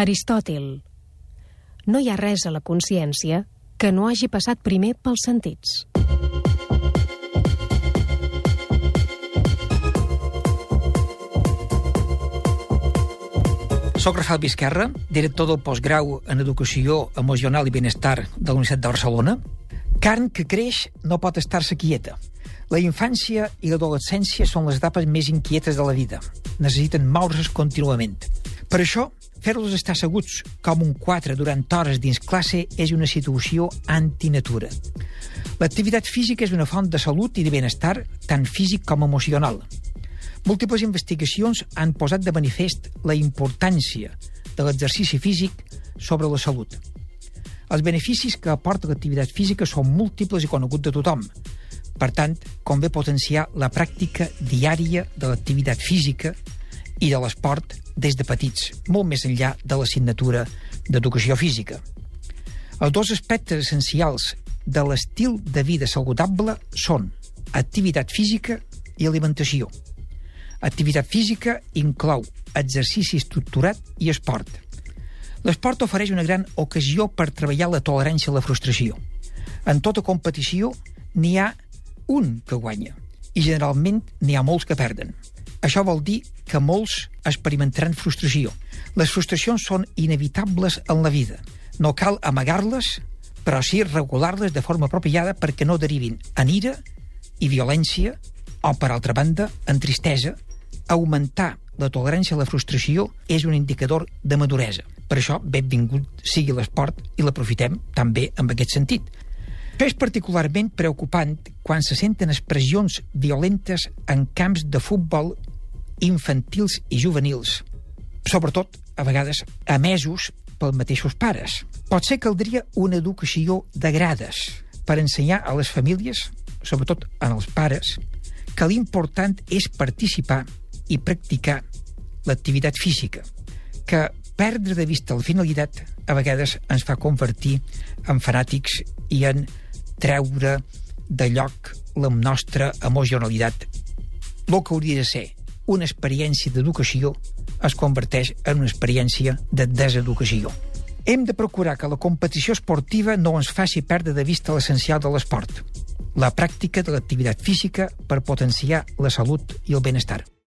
Aristòtil. No hi ha res a la consciència que no hagi passat primer pels sentits. Soc Rafael Vizquerra, director del postgrau en Educació Emocional i Benestar de la Universitat de Barcelona. Carn que creix no pot estar-se quieta. La infància i l'adolescència són les etapes més inquietes de la vida. Necessiten moure's contínuament. Per això, fer-los estar asseguts com un 4 durant hores dins classe és una situació antinatura. L'activitat física és una font de salut i de benestar, tant físic com emocional. Múltiples investigacions han posat de manifest la importància de l'exercici físic sobre la salut. Els beneficis que aporta l'activitat física són múltiples i coneguts de tothom. Per tant, convé potenciar la pràctica diària de l'activitat física i de l'esport des de petits, molt més enllà de l'assignatura d'educació física. Els dos aspectes essencials de l'estil de vida saludable són activitat física i alimentació. Activitat física inclou exercici estructurat i esport. L'esport ofereix una gran ocasió per treballar la tolerància a la frustració. En tota competició n'hi ha un que guanya i generalment n'hi ha molts que perden. Això vol dir que molts experimentaran frustració. Les frustracions són inevitables en la vida. No cal amagar-les, però sí regular-les de forma apropiada perquè no derivin en ira i violència o, per altra banda, en tristesa, augmentar la tolerància a la frustració és un indicador de maduresa. Per això, benvingut sigui l'esport i l'aprofitem també en aquest sentit. Això és particularment preocupant quan se senten expressions violentes en camps de futbol infantils i juvenils, sobretot, a vegades, emesos pels mateixos pares. Potser caldria una educació de grades per ensenyar a les famílies, sobretot en els pares, que l'important és participar i practicar l'activitat física, que perdre de vista la finalitat a vegades ens fa convertir en fanàtics i en treure de lloc la nostra emocionalitat. El que hauria de ser una experiència d'educació es converteix en una experiència de deseducació. Hem de procurar que la competició esportiva no ens faci perdre de vista l'essencial de l'esport, la pràctica de l'activitat física per potenciar la salut i el benestar.